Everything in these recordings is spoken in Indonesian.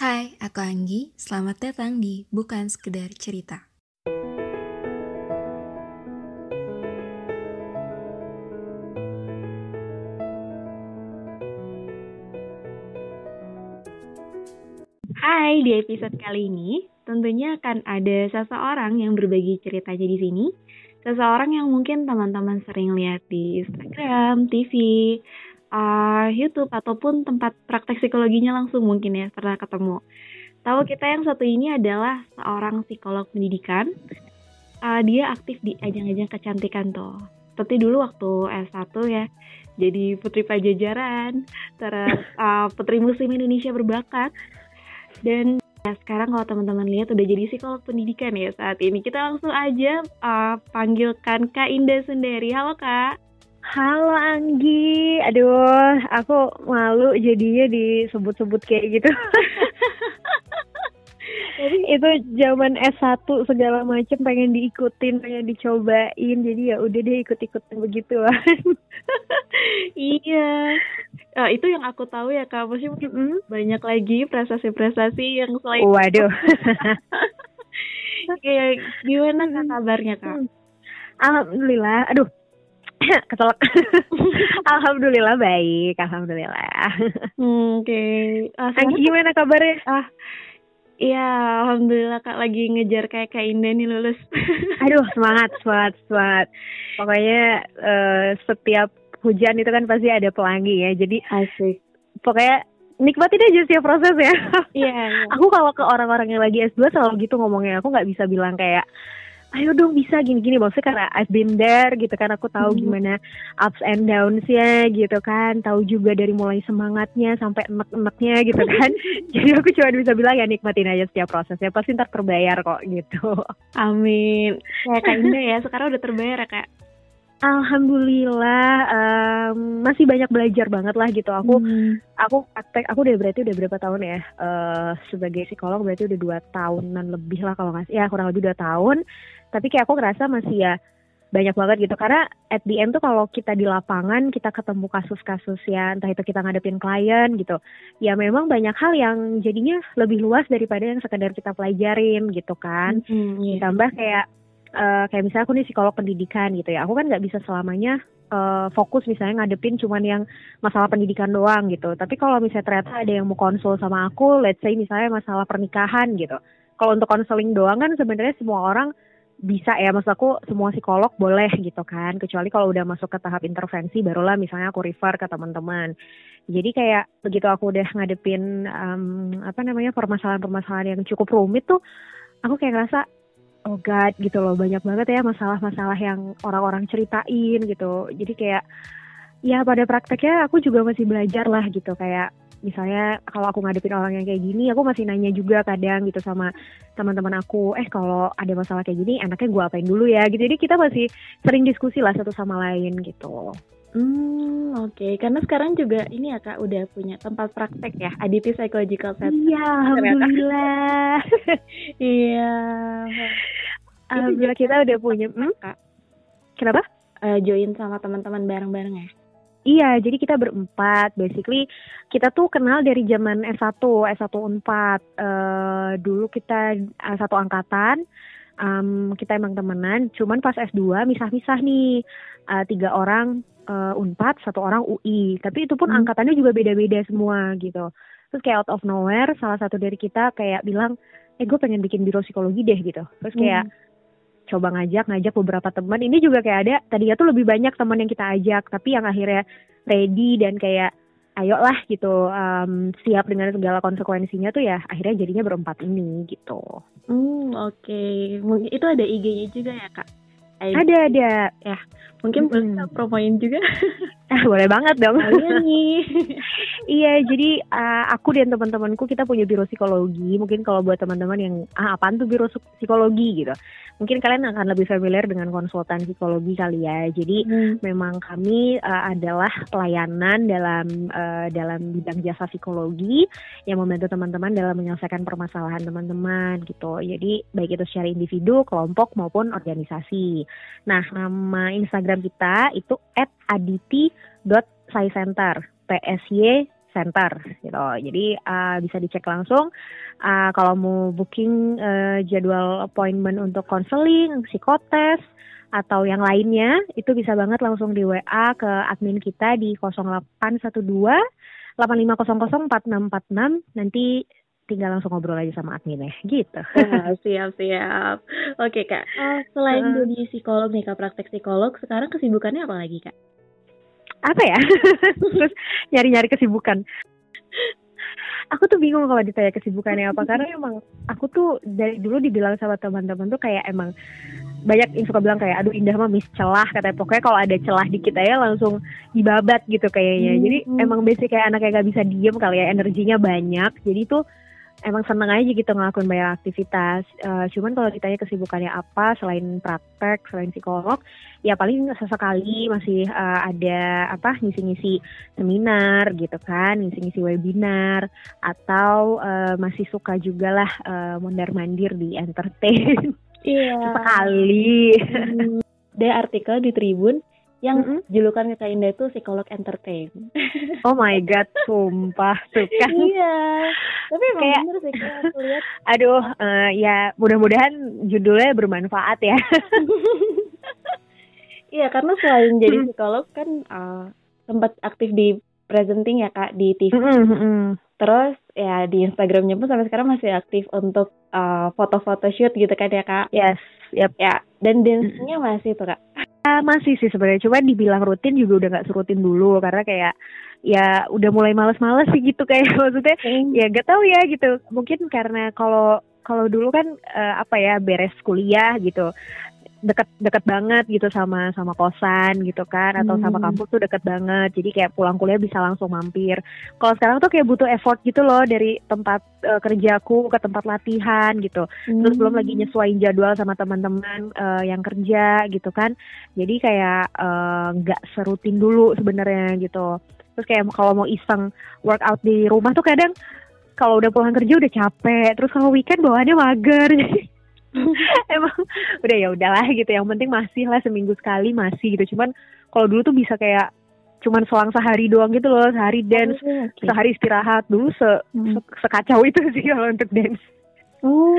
Hai, aku Anggi. Selamat datang di Bukan Sekedar Cerita. Hai, di episode kali ini tentunya akan ada seseorang yang berbagi ceritanya di sini. Seseorang yang mungkin teman-teman sering lihat di Instagram, TV, uh, YouTube ataupun tempat praktek psikologinya langsung mungkin ya pernah ketemu. Tahu kita yang satu ini adalah seorang psikolog pendidikan. Uh, dia aktif di ajang-ajang kecantikan tuh. Seperti dulu waktu S1 ya, jadi putri pajajaran, terus uh, putri muslim Indonesia berbakat. Dan ya, sekarang kalau teman-teman lihat udah jadi psikolog pendidikan ya saat ini. Kita langsung aja uh, panggilkan Kak Indah sendiri. Halo Kak. Halo Anggi, aduh aku malu jadinya disebut-sebut kayak gitu. itu zaman S1 segala macam pengen diikutin, pengen dicobain, jadi ya udah deh ikut-ikutin begitu lah. iya, nah, itu yang aku tahu ya kak, masih mungkin mm -hmm. banyak lagi prestasi-prestasi yang selain. Waduh. Kayak gimana kak kabarnya kak? Alhamdulillah, aduh keselak. alhamdulillah baik, alhamdulillah. Oke. Okay. Ah, gimana kabarnya? Ah, Iya, alhamdulillah kak lagi ngejar kayak kak Indah nih lulus. Aduh, semangat, semangat, semangat. Pokoknya uh, setiap hujan itu kan pasti ada pelangi ya. Jadi asik. Pokoknya nikmatin aja sih proses ya. Iya. yeah. Aku kalau ke orang-orang yang lagi S2 selalu gitu ngomongnya. Aku nggak bisa bilang kayak ayo dong bisa gini-gini. Maksudnya karena I've been there gitu kan aku tahu hmm. gimana ups and downs-nya gitu kan. Tahu juga dari mulai semangatnya sampai enek-eneknya gitu kan. Jadi aku cuma bisa bilang ya nikmatin aja setiap prosesnya. Pasti ntar terbayar kok gitu. Amin. Kayak kak Indah ya sekarang udah terbayar ya kak? Alhamdulillah um, masih banyak belajar banget lah gitu. Aku hmm. aku praktek aku udah berarti udah berapa tahun ya? Uh, sebagai psikolog berarti udah dua tahunan lebih lah kalau nggak ya kurang lebih dua tahun tapi kayak aku ngerasa masih ya banyak banget gitu. Karena at the end tuh kalau kita di lapangan kita ketemu kasus-kasus ya entah itu kita ngadepin klien gitu ya memang banyak hal yang jadinya lebih luas daripada yang sekedar kita pelajarin gitu kan. Mm-hmm, yeah. ditambah kayak uh, kayak misalnya aku nih psikolog pendidikan gitu ya. Aku kan nggak bisa selamanya uh, fokus misalnya ngadepin cuman yang masalah pendidikan doang gitu. Tapi kalau misalnya ternyata ada yang mau konsul sama aku let's say misalnya masalah pernikahan gitu. Kalau untuk konseling doang kan sebenarnya semua orang bisa ya maksud aku semua psikolog boleh gitu kan kecuali kalau udah masuk ke tahap intervensi barulah misalnya aku refer ke teman-teman. Jadi kayak begitu aku udah ngadepin um, apa namanya permasalahan-permasalahan yang cukup rumit tuh aku kayak ngerasa oh god gitu loh. Banyak banget ya masalah-masalah yang orang-orang ceritain gitu. Jadi kayak ya pada prakteknya aku juga masih belajar lah gitu. Kayak misalnya kalau aku ngadepin orang yang kayak gini aku masih nanya juga kadang gitu sama teman-teman aku eh kalau ada masalah kayak gini enaknya gue apain dulu ya gitu jadi kita masih sering diskusi lah satu sama lain gitu Hmm, oke. Okay. Karena sekarang juga ini ya Kak udah punya tempat praktek ya, Aditi Psychological Center. Iya, alhamdulillah. iya. Alhamdulillah kita udah punya. Hmm? Kak. Kenapa? Uh, join sama teman-teman bareng-bareng ya? Iya, jadi kita berempat. Basically kita tuh kenal dari zaman S1, S1 Unpad. Uh, dulu kita uh, satu angkatan. Um, kita emang temenan, cuman pas S2 misah-misah nih. Uh, tiga orang uh, Unpad, satu orang UI. Tapi itu pun hmm. angkatannya juga beda-beda semua gitu. Terus kayak out of nowhere, salah satu dari kita kayak bilang, eh gue pengen bikin biro psikologi deh gitu. Terus kayak hmm coba ngajak ngajak beberapa teman ini juga kayak ada tadinya tuh lebih banyak teman yang kita ajak tapi yang akhirnya ready dan kayak ayolah gitu um, siap dengan segala konsekuensinya tuh ya akhirnya jadinya berempat ini gitu. Hmm oke okay. mungkin itu ada IG-nya juga ya kak? Ada ada ya mungkin mm bisa promoin juga. ah, boleh banget dong. Iya nih. iya jadi uh, aku dan teman-temanku kita punya biro psikologi mungkin kalau buat teman-teman yang ah apaan tuh biro psikologi gitu mungkin kalian akan lebih familiar dengan konsultan psikologi kali ya. Jadi hmm. memang kami uh, adalah pelayanan dalam uh, dalam bidang jasa psikologi yang membantu teman-teman dalam menyelesaikan permasalahan teman-teman gitu. Jadi baik itu secara individu, kelompok maupun organisasi. Nah, nama Instagram kita itu @aditi.saicenter. P S Y Center gitu. Jadi uh, bisa dicek langsung uh, kalau mau booking uh, jadwal appointment untuk konseling, psikotes atau yang lainnya itu bisa banget langsung di WA ke admin kita di 0812 8500 4646 nanti tinggal langsung ngobrol aja sama adminnya gitu. Nah, siap siap. Oke kak. Uh, selain uh, jadi psikolog nih kak praktek psikolog, sekarang kesibukannya apa lagi kak? Apa ya? Terus nyari-nyari kesibukan. Aku tuh bingung kalau ditanya kesibukannya apa karena emang aku tuh dari dulu dibilang sama teman-teman tuh kayak emang banyak yang suka bilang kayak aduh indah mah miss celah katanya pokoknya kalau ada celah dikit aja langsung dibabat gitu kayaknya hmm. jadi emang basic kayak anak yang gak bisa diem kali ya energinya banyak jadi tuh emang seneng aja gitu ngelakuin banyak aktivitas. Uh, cuman kalau ditanya kesibukannya apa selain praktek, selain psikolog, ya paling sesekali masih uh, ada apa ngisi-ngisi seminar gitu kan, ngisi-ngisi webinar atau uh, masih suka juga lah uh, mondar-mandir di entertain. Iya. Sekali. Hmm. Ada artikel di Tribun yang mm -hmm. julukan Kak Indah itu psikolog entertain. Oh my god, sumpah tuh kan. iya. Tapi emang kayak, bener sih kayak aku lihat. Aduh, uh, ya mudah-mudahan judulnya bermanfaat ya. iya, karena selain jadi psikolog kan uh, sempat aktif di presenting ya Kak di TV. Mm -hmm. Terus ya di Instagramnya pun sampai sekarang masih aktif untuk uh, foto-foto shoot gitu kan ya kak? Yes, yep. ya. Dan dance-nya masih tuh kak? Uh, masih sih sebenarnya, cuma dibilang rutin juga udah nggak serutin dulu karena kayak ya udah mulai males-males sih gitu kayak maksudnya mm. ya gak tahu ya gitu. Mungkin karena kalau kalau dulu kan uh, apa ya beres kuliah gitu deket deket banget gitu sama sama kosan gitu kan atau hmm. sama kampus tuh deket banget jadi kayak pulang kuliah bisa langsung mampir kalau sekarang tuh kayak butuh effort gitu loh dari tempat uh, kerjaku ke tempat latihan gitu hmm. terus belum lagi hmm. nyesuaiin jadwal sama teman-teman uh, yang kerja gitu kan jadi kayak eh, nggak uh, serutin dulu sebenarnya gitu terus kayak kalau mau iseng workout di rumah tuh kadang kalau udah pulang kerja udah capek terus kalau weekend bawaannya mager emang udah ya udahlah gitu yang penting masih lah seminggu sekali masih gitu cuman kalau dulu tuh bisa kayak cuman selang sehari doang gitu loh sehari dance oh, okay. sehari istirahat dulu se, hmm. se sekacau itu sih kalau untuk dance Oh,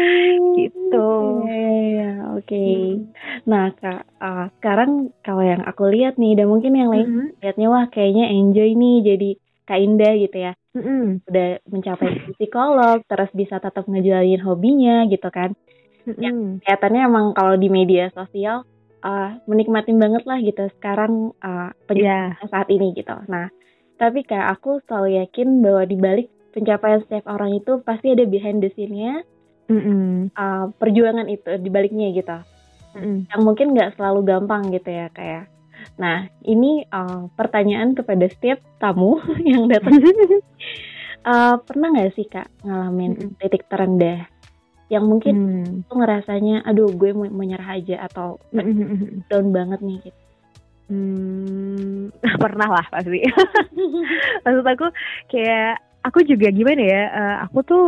gitu. Iya, yeah, oke. Okay. Hmm. Nah, Kak, uh, sekarang kalau yang aku lihat nih, dan mungkin yang lain hmm. lihatnya wah kayaknya enjoy nih jadi Kak Indah gitu ya. Hmm. Udah mencapai psikolog, terus bisa tetap ngejualin hobinya gitu kan. Ya, kelihatannya emang kalau di media sosial uh, menikmatin banget lah gitu sekarang uh, yeah. saat ini gitu. Nah, tapi kayak aku selalu yakin bahwa di balik pencapaian setiap orang itu pasti ada behind the scene-nya mm uh, perjuangan itu di baliknya gitu. Mm Yang mungkin nggak selalu gampang gitu ya kayak. Nah, ini uh, pertanyaan kepada setiap tamu yang datang. uh, pernah nggak sih kak ngalamin mm titik terendah yang mungkin hmm. tuh ngerasanya aduh gue mau menyerah aja atau hmm, down banget nih gitu. Hmm, pernah lah pasti. Maksud aku kayak aku juga gimana ya? Uh, aku tuh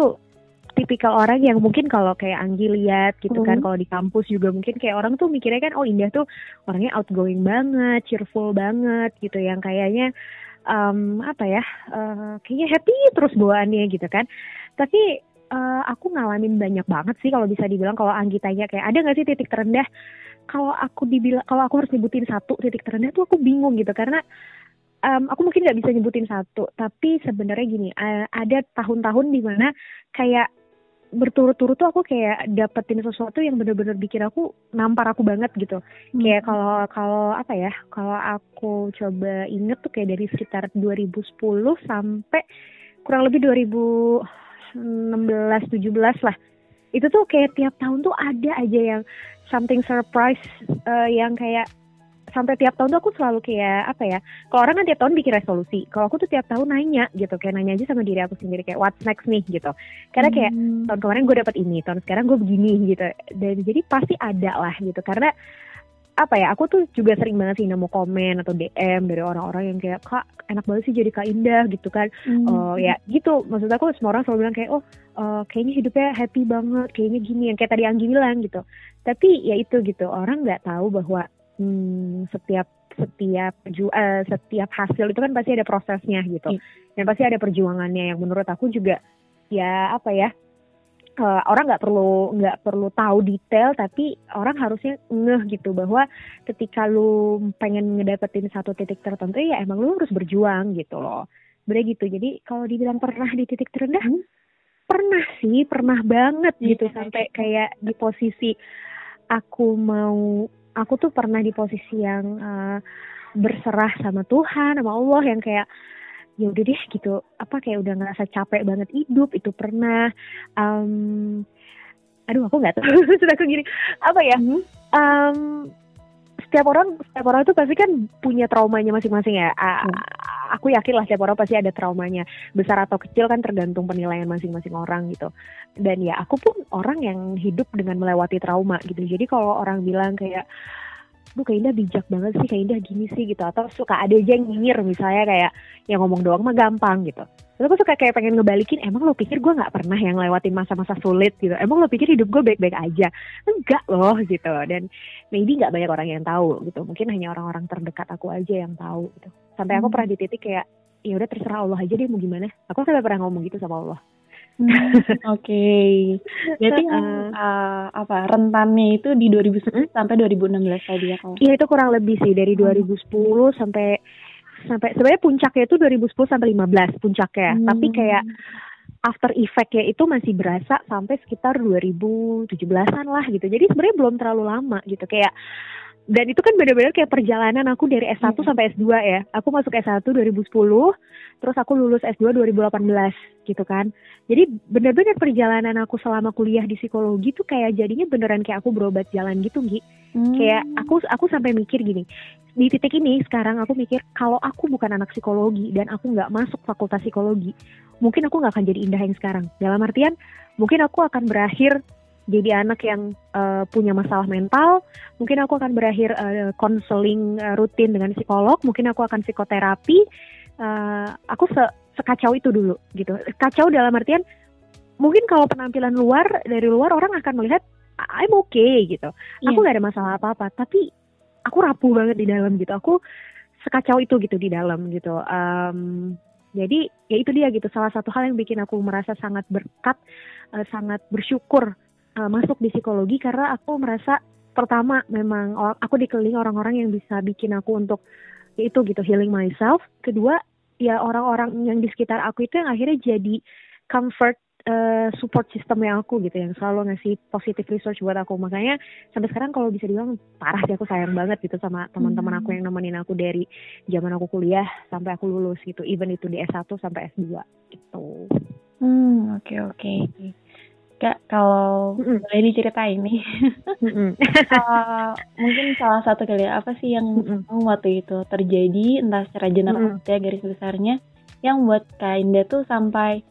tipikal orang yang mungkin kalau kayak Anggi lihat gitu kan kalau di kampus juga mungkin kayak orang tuh mikirnya kan oh Indah tuh orangnya outgoing banget, cheerful banget gitu yang kayaknya um, apa ya? Uh, kayaknya happy terus bawaannya gitu kan. Tapi uh, aku ngalamin banyak banget sih kalau bisa dibilang kalau Anggi tanya kayak ada nggak sih titik terendah kalau aku dibilang kalau aku harus nyebutin satu titik terendah tuh aku bingung gitu karena um, aku mungkin nggak bisa nyebutin satu tapi sebenarnya gini uh, ada tahun-tahun di mana kayak berturut-turut tuh aku kayak dapetin sesuatu yang bener-bener bikin aku nampar aku banget gitu. Hmm. Kayak kalau kalau apa ya? Kalau aku coba inget tuh kayak dari sekitar 2010 sampai kurang lebih 2000 16 17 lah. Itu tuh kayak tiap tahun tuh ada aja yang something surprise uh, yang kayak sampai tiap tahun tuh aku selalu kayak apa ya kalau orang kan tiap tahun bikin resolusi kalau aku tuh tiap tahun nanya gitu kayak nanya aja sama diri aku sendiri kayak what's next nih? gitu. Karena kayak hmm. tahun kemarin gue dapat ini tahun sekarang gue begini gitu. Dan jadi pasti ada lah gitu karena apa ya aku tuh juga sering banget sih nemu komen atau DM dari orang-orang yang kayak kak enak banget sih jadi kak Indah gitu kan hmm. uh, ya gitu maksud aku semua orang selalu bilang kayak oh uh, kayaknya hidupnya happy banget kayaknya gini yang kayak tadi Anggi bilang gitu tapi ya itu gitu orang nggak tahu bahwa hmm, setiap setiap uh, setiap hasil itu kan pasti ada prosesnya gitu. Yeah. Dan pasti ada perjuangannya yang menurut aku juga ya apa ya uh, orang nggak perlu nggak perlu tahu detail tapi orang harusnya ngeh gitu bahwa ketika lu pengen ngedapetin satu titik tertentu ya emang lu harus berjuang gitu loh Bener gitu jadi kalau dibilang pernah di titik terendah hmm? pernah sih pernah banget yeah. gitu sampai kayak di posisi aku mau aku tuh pernah di posisi yang uh, berserah sama Tuhan sama Allah yang kayak ya udah deh gitu. Apa kayak udah ngerasa capek banget hidup itu pernah. Um, aduh aku nggak tahu. Sudah aku gini. Apa ya? Um, setiap orang setiap orang itu pasti kan punya traumanya masing-masing ya. A hmm. aku yakin lah setiap orang pasti ada traumanya besar atau kecil kan tergantung penilaian masing-masing orang gitu. Dan ya aku pun orang yang hidup dengan melewati trauma gitu. Jadi kalau orang bilang kayak Duh Kak Indah bijak banget sih, Kak Indah gini sih gitu. Atau suka ada aja yang nyinyir misalnya kayak yang ngomong doang mah gampang gitu. Terus aku suka kayak pengen ngebalikin, emang lo pikir gue gak pernah yang lewatin masa-masa sulit gitu. Emang lo pikir hidup gue baik-baik aja. Enggak loh gitu. Dan maybe gak banyak orang yang tahu gitu. Mungkin hanya orang-orang terdekat aku aja yang tahu gitu. Sampai aku hmm. pernah di titik kayak, ya udah terserah Allah aja deh mau gimana. Aku sampai pernah ngomong gitu sama Allah. Hmm, Oke, okay. jadi uh, uh, apa rentannya itu di 2010 hmm? sampai 2016 tadi ya kalau? Iya itu kurang lebih sih dari 2010 hmm. sampai sampai sebenarnya puncaknya itu 2010 sampai 15 puncaknya, hmm. tapi kayak after effect-nya itu masih berasa sampai sekitar 2017-an lah gitu. Jadi sebenarnya belum terlalu lama gitu kayak dan itu kan benar-benar kayak perjalanan aku dari S1 hmm. sampai S2 ya. Aku masuk S1 2010, terus aku lulus S2 2018 gitu kan. Jadi benar-benar perjalanan aku selama kuliah di psikologi tuh kayak jadinya beneran kayak aku berobat jalan gitu, Gi. Hmm. Kayak aku aku sampai mikir gini. Di titik ini sekarang aku mikir kalau aku bukan anak psikologi dan aku nggak masuk fakultas psikologi, mungkin aku nggak akan jadi indah yang sekarang. Dalam artian, mungkin aku akan berakhir jadi anak yang uh, punya masalah mental, mungkin aku akan berakhir konseling uh, uh, rutin dengan psikolog, mungkin aku akan psikoterapi. Uh, aku se sekacau itu dulu gitu. Kacau dalam artian mungkin kalau penampilan luar dari luar orang akan melihat I'm okay gitu. Yeah. Aku gak ada masalah apa-apa, tapi aku rapuh banget di dalam gitu. Aku sekacau itu gitu di dalam gitu. Um, jadi ya itu dia gitu salah satu hal yang bikin aku merasa sangat berkat, uh, sangat bersyukur uh, masuk di psikologi karena aku merasa pertama memang aku dikelilingi orang-orang yang bisa bikin aku untuk itu gitu healing myself. Kedua ya orang-orang yang di sekitar aku itu yang akhirnya jadi comfort uh, support system yang aku gitu yang selalu ngasih positive research buat aku makanya sampai sekarang kalau bisa dibilang parah sih aku sayang banget gitu sama teman-teman aku hmm. yang nemenin aku dari zaman aku kuliah sampai aku lulus gitu even itu di S1 sampai S2 gitu. Hmm oke okay, oke. Okay. Kak, kalau mm boleh diceritain nih, uh, mungkin salah satu kali ya, apa sih yang mm waktu itu terjadi, entah secara general mm ya garis besarnya, yang buat Kak Indah tuh sampai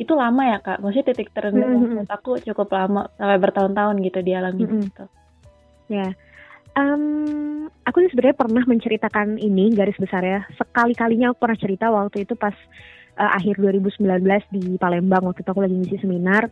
itu lama ya Kak? Maksudnya titik terendah mm -hmm. aku cukup lama, sampai bertahun-tahun gitu dialami mm -hmm. gitu. Ya, um, aku sebenarnya pernah menceritakan ini garis besar ya. Sekali-kalinya aku pernah cerita waktu itu pas uh, akhir 2019 di Palembang waktu itu aku lagi ngisi seminar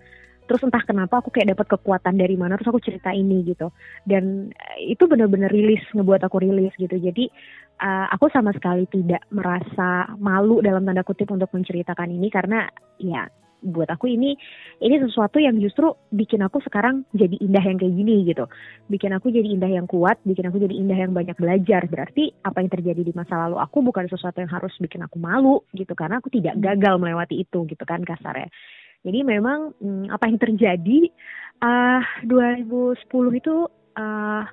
terus entah kenapa aku kayak dapat kekuatan dari mana terus aku cerita ini gitu dan eh, itu benar-benar rilis ngebuat aku rilis gitu jadi uh, aku sama sekali tidak merasa malu dalam tanda kutip untuk menceritakan ini karena ya buat aku ini ini sesuatu yang justru bikin aku sekarang jadi indah yang kayak gini gitu. Bikin aku jadi indah yang kuat, bikin aku jadi indah yang banyak belajar. Berarti apa yang terjadi di masa lalu aku bukan sesuatu yang harus bikin aku malu gitu karena aku tidak gagal melewati itu gitu kan kasarnya. Jadi memang hmm, apa yang terjadi uh, 2010 itu uh,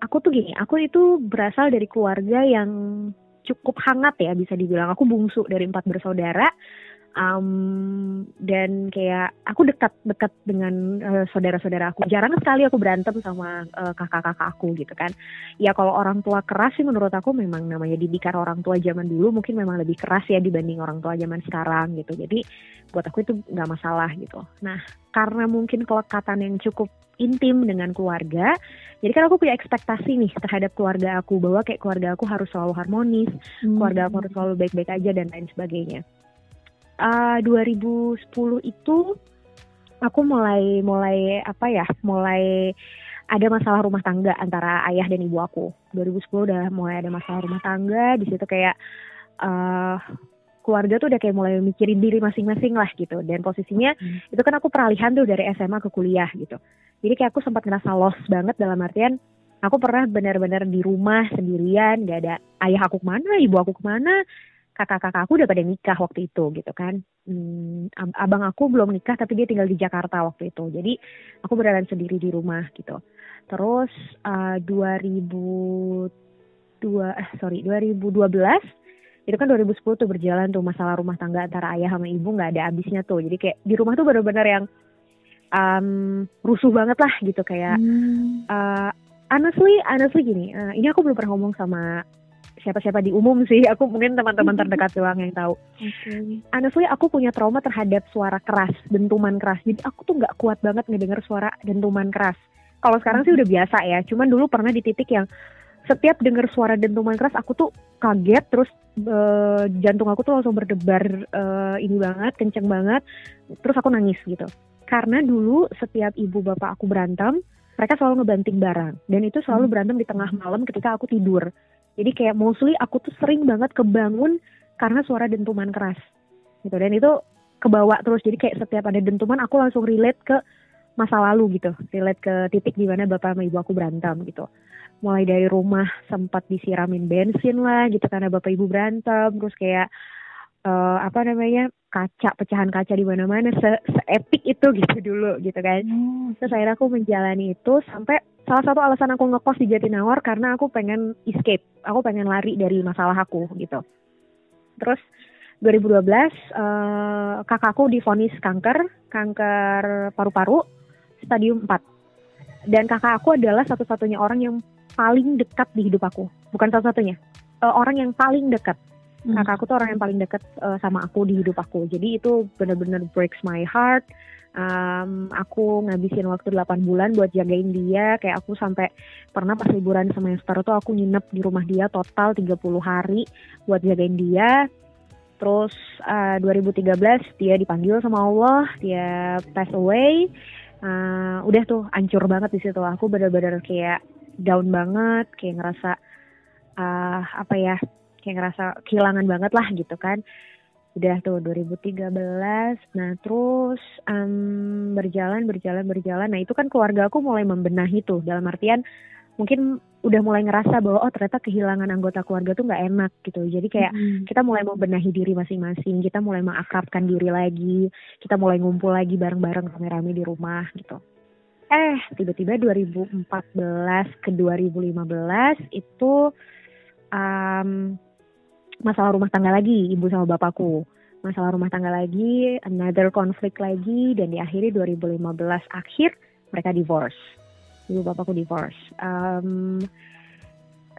aku tuh gini, aku itu berasal dari keluarga yang cukup hangat ya bisa dibilang. Aku bungsu dari empat bersaudara um, dan kayak aku dekat-dekat dengan uh, saudara-saudara aku jarang sekali aku berantem sama uh, kakak-kakak aku gitu kan ya kalau orang tua keras sih menurut aku memang namanya didikan orang tua zaman dulu mungkin memang lebih keras ya dibanding orang tua zaman sekarang gitu jadi buat aku itu nggak masalah gitu nah karena mungkin kelekatan yang cukup intim dengan keluarga. Jadi kan aku punya ekspektasi nih terhadap keluarga aku bahwa kayak keluarga aku harus selalu harmonis, hmm. keluarga aku harus selalu baik-baik aja dan lain sebagainya uh, 2010 itu aku mulai mulai apa ya mulai ada masalah rumah tangga antara ayah dan ibu aku. 2010 udah mulai ada masalah rumah tangga, di situ kayak uh, keluarga tuh udah kayak mulai mikirin diri masing-masing lah gitu. Dan posisinya hmm. itu kan aku peralihan tuh dari SMA ke kuliah gitu. Jadi kayak aku sempat ngerasa lost banget dalam artian aku pernah benar-benar di rumah sendirian, gak ada ayah aku ke mana, ibu aku ke mana, kakak-kakak aku udah pada nikah waktu itu gitu kan. Hmm, abang aku belum nikah tapi dia tinggal di Jakarta waktu itu. Jadi aku berjalan sendiri di rumah gitu. Terus uh, 2002 eh sorry 2012 itu kan 2010 tuh berjalan tuh masalah rumah tangga antara ayah sama ibu nggak ada habisnya tuh. Jadi kayak di rumah tuh benar-benar yang um, rusuh banget lah gitu kayak hmm. uh, honestly honestly gini uh, ini aku belum pernah ngomong sama siapa-siapa di umum sih. Aku mungkin teman-teman terdekat doang yang tahu. Okay. honestly aku punya trauma terhadap suara keras dentuman keras. Jadi aku tuh nggak kuat banget ngedenger suara dentuman keras. Kalau sekarang sih udah biasa ya. Cuman dulu pernah di titik yang setiap denger suara dentuman keras aku tuh kaget terus uh, jantung aku tuh langsung berdebar uh, ini banget kenceng banget. Terus aku nangis gitu. Karena dulu setiap ibu bapak aku berantem mereka selalu ngebanting barang. Dan itu selalu hmm. berantem di tengah malam ketika aku tidur jadi kayak mostly aku tuh sering banget kebangun karena suara dentuman keras. Gitu. Dan itu kebawa terus. Jadi kayak setiap ada dentuman aku langsung relate ke masa lalu gitu. Relate ke titik di mana bapak sama ibu aku berantem gitu. Mulai dari rumah sempat disiramin bensin lah gitu karena bapak ibu berantem. Terus kayak uh, apa namanya kaca pecahan kaca di mana-mana se, se epic itu gitu dulu gitu kan. Hmm. terus akhirnya aku menjalani itu sampai salah satu alasan aku ngekos di Jatinangor karena aku pengen escape. Aku pengen lari dari masalah aku gitu. Terus 2012 uh, kakakku difonis kanker kanker paru-paru stadium 4 dan kakak aku adalah satu-satunya orang yang paling dekat di hidup aku. Bukan satu-satunya uh, orang yang paling dekat hmm. kakak aku tuh orang yang paling dekat uh, sama aku di hidup aku. Jadi itu benar-benar breaks my heart. Um, aku ngabisin waktu 8 bulan buat jagain dia. Kayak aku sampai pernah pas liburan semester tuh aku nginep di rumah dia total 30 hari buat jagain dia. Terus uh, 2013 dia dipanggil sama Allah dia pass away. Uh, udah tuh ancur banget di situ. Aku benar-benar kayak down banget kayak ngerasa uh, apa ya kayak ngerasa kehilangan banget lah gitu kan. Udah tuh 2013 nah terus um, berjalan berjalan berjalan. Nah itu kan keluarga aku mulai membenahi tuh. Dalam artian mungkin udah mulai ngerasa bahwa oh ternyata kehilangan anggota keluarga tuh nggak enak gitu. Jadi kayak hmm. kita mulai membenahi diri masing-masing. Kita mulai mengakrabkan diri lagi. Kita mulai ngumpul lagi bareng-bareng rame-rame di rumah gitu. Eh tiba-tiba 2014 ke 2015 itu um, masalah rumah tangga lagi ibu sama bapakku. Masalah rumah tangga lagi another konflik lagi dan diakhiri 2015 akhir mereka divorce. Ibu bapakku divorce. Um,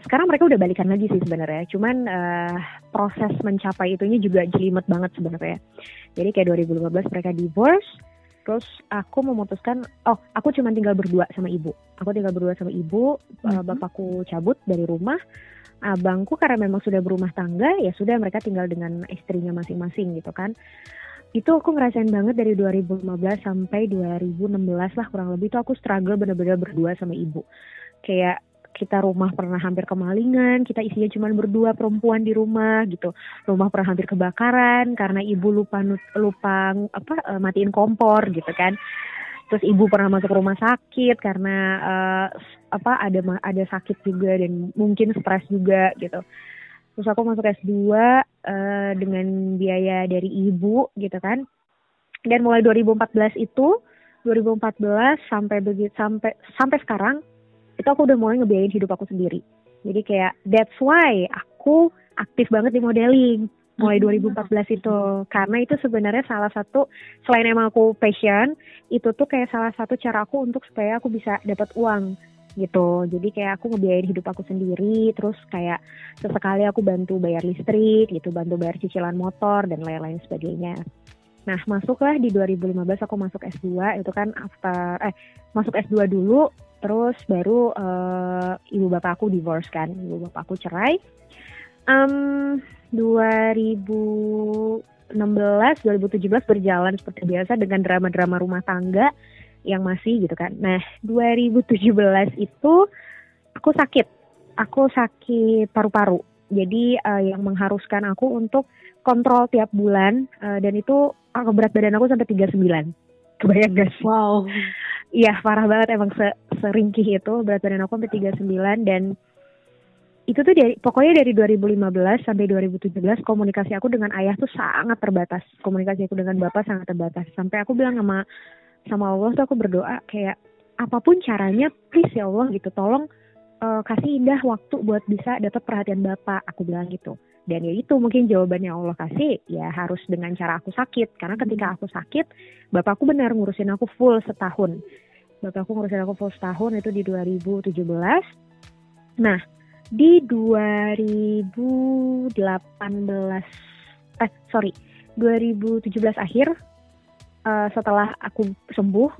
sekarang mereka udah balikan lagi sih sebenarnya. Cuman uh, proses mencapai itunya juga jelimet banget sebenarnya. Jadi kayak 2015 mereka divorce terus aku memutuskan oh aku cuma tinggal berdua sama ibu. Aku tinggal berdua sama ibu mm -hmm. bapakku cabut dari rumah. Abangku karena memang sudah berumah tangga ya sudah mereka tinggal dengan istrinya masing-masing gitu kan. Itu aku ngerasain banget dari 2015 sampai 2016 lah kurang lebih. Itu aku struggle bener-bener berdua sama ibu. Kayak kita rumah pernah hampir kemalingan, kita isinya cuma berdua perempuan di rumah gitu. Rumah pernah hampir kebakaran karena ibu lupa lupa apa eh, matiin kompor gitu kan. Terus ibu pernah masuk rumah sakit karena uh, apa ada ada sakit juga dan mungkin stres juga gitu. Terus aku masuk S2 uh, eh, dengan biaya dari ibu gitu kan. Dan mulai 2014 itu 2014 sampai begitu sampai sampai sekarang itu aku udah mulai ngebiayain hidup aku sendiri. Jadi kayak that's why aku aktif banget di modeling. Mulai 2014 hmm. itu. Karena itu sebenarnya salah satu selain emang aku passion itu tuh kayak salah satu cara aku untuk supaya aku bisa dapat uang gitu. Jadi kayak aku ngebiayain hidup aku sendiri terus kayak sesekali aku bantu bayar listrik gitu. Bantu bayar cicilan motor dan lain-lain sebagainya. Nah masuklah di 2015 aku masuk S2 itu kan after eh masuk S2 dulu terus baru uh, ibu bapak aku divorce kan ibu bapak aku cerai um, 2016 2017 berjalan seperti biasa dengan drama-drama rumah tangga yang masih gitu kan. Nah 2017 itu aku sakit, aku sakit paru-paru. Jadi uh, yang mengharuskan aku untuk kontrol tiap bulan uh, dan itu uh, berat badan aku sampai 39. Kebayang gak? Wow. Iya parah banget emang se seringkih itu berat badan aku sampai 39 dan itu tuh dari pokoknya dari 2015 sampai 2017 komunikasi aku dengan ayah tuh sangat terbatas. Komunikasi aku dengan bapak sangat terbatas. Sampai aku bilang sama sama Allah tuh aku berdoa kayak apa pun caranya please ya Allah gitu tolong uh, kasih indah waktu buat bisa dapat perhatian bapak aku bilang gitu. Dan ya itu mungkin jawabannya Allah kasih ya harus dengan cara aku sakit. Karena ketika aku sakit bapakku benar ngurusin aku full setahun bapakku ngurusin aku full setahun itu di 2017 nah di 2018 eh sorry 2017 akhir uh, setelah aku sembuh